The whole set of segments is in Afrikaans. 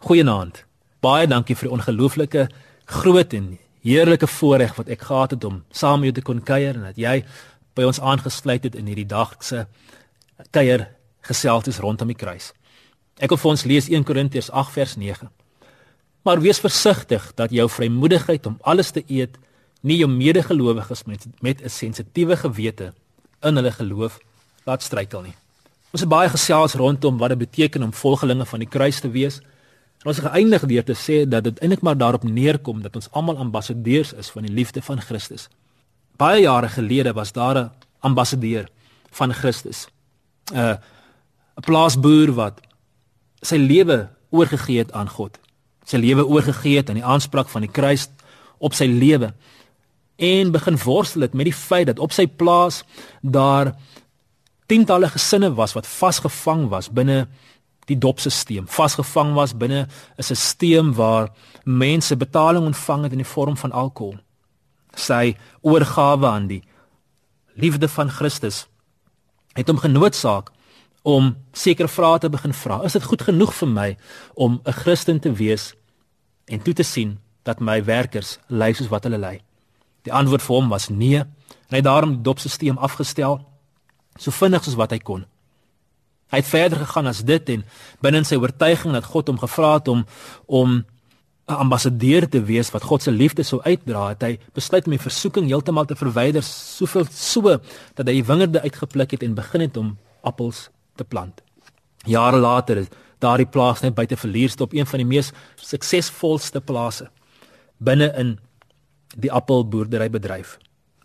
Goeienaand. Baie dankie vir die ongelooflike groot en heerlike voorreg wat ek gehad het om saam met jou te kon kuier en dat jy by ons aangesluit het in hierdie dag se kuier geseltes rondom die kruis. Ek wil vir ons lees 1 Korintiërs 8 vers 9. Maar wees versigtig dat jou vrymoedigheid om alles te eet nie jou medegelowiges met met 'n sensitiewe gewete in hulle geloof laat struikel nie. Ons het baie gesels rondom wat dit beteken om volgelinge van die kruis te wees. En ons geëindig deur te sê dat dit eintlik maar daarop neerkom dat ons almal ambassadeurs is van die liefde van Christus. Baie jare gelede was daar 'n ambassadeur van Christus. 'n uh, 'n plaasboer wat sy lewe oorgegee het aan God. Sy lewe oorgegee het aan die aanspraak van die kruis op sy lewe en begin worstel het met die feit dat op sy plaas daar tientalle gesinne was wat vasgevang was binne die dopstelsel, vasgevang was binne 'n stelsel waar mense betaling ontvang het in die vorm van alkohol. Sy oorgawe aan die liefde van Christus het hom genoodsaak om sekere vrae te begin vra. Is dit goed genoeg vir my om 'n Christen te wees en toe te sien dat my werkers lyk soos wat hulle lyk? Die antwoord vir hom was nee. En hy het daarom die dopstelsel afgestel so vinnig soos wat hy kon. Hy het verder gegaan as dit en binne sy oortuiging dat God hom gevra het om om 'n ambassadeur te wees wat God se liefde sou uitdra, het hy besluit om die versoeking heeltemal te verwyder, soveel so dat hy wingerde uitgepluk het en begin het om appels te plant. Jare later is daardie plaas net buite verlierste op een van die mees suksesvolste plase binne in die appelboerderybedryf.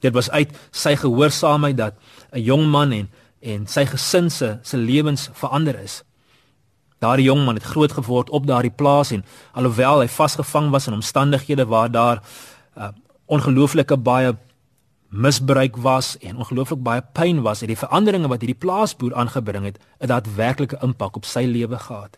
Dit was uit sy gehoorsaamheid dat 'n jong man en en sy gesin se se lewens verander is. Daardie jong man het groot geword op daardie plaas en alhoewel hy vasgevang was in omstandighede waar daar uh, ongelooflike baie misbruik was en ongelooflik baie pyn was, het die veranderinge wat hierdie plaasboer aangebring het, 'n daadwerklike impak op sy lewe gehad.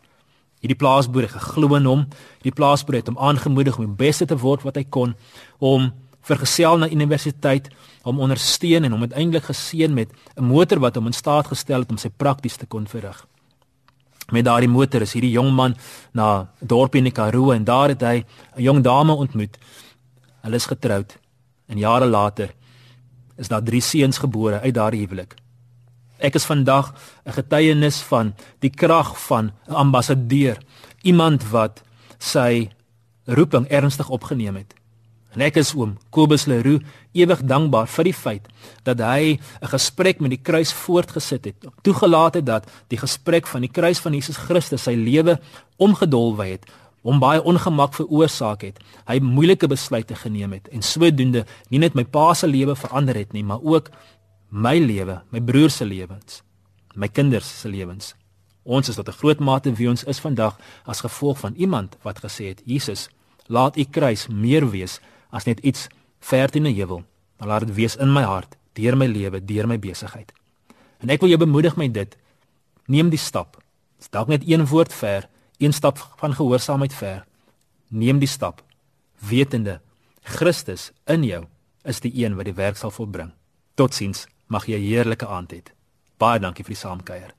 Hierdie plaasboer het geglo in hom. Hierdie plaasboer het hom aangemoedig om die beste te word wat hy kon, om vergesel na universiteit, om ondersteun en hom uiteindelik geseën met 'n motor wat hom in staat gestel het om sy prakties te kon verrig. Met daardie motor is hierdie jong man na 'n dorp in die Karoo en daar het hy 'n jong dame ontmoet. Hulle is getroud en jare later is daar drie seuns gebore uit daardie huwelik. Ek is vandag 'n getuienis van die krag van 'n ambassadeur, iemand wat sy roeping ernstig opgeneem het. En ek is oom Kobus Leroux ewig dankbaar vir die feit dat hy 'n gesprek met die kruis voortgesit het. Toegelaat het dat die gesprek van die kruis van Jesus Christus sy lewe omgedolwe het, hom baie ongemak veroorsaak het. Hy moeilike besluite geneem het en sodoende nie net my pa se lewe verander het nie, maar ook my lewe, my broer se lewens, my kinders se lewens. Ons is tot 'n groot mate wie ons is vandag as gevolg van iemand wat gesê het: "Jesus, laat u kruis meer wees as net iets ver in 'n heuwel, maar laat dit wees in my hart, deur my lewe, deur my besigheid." En ek wil jou bemoedig met dit. Neem die stap. Dit's dalk net een woord ver, een stap van gehoorsaamheid ver. Neem die stap, wetende Christus in jou is die een wat die werk sal volbring. Totsiens. Mag jy 'n heerlike aand hê. Baie dankie vir die saamkuier.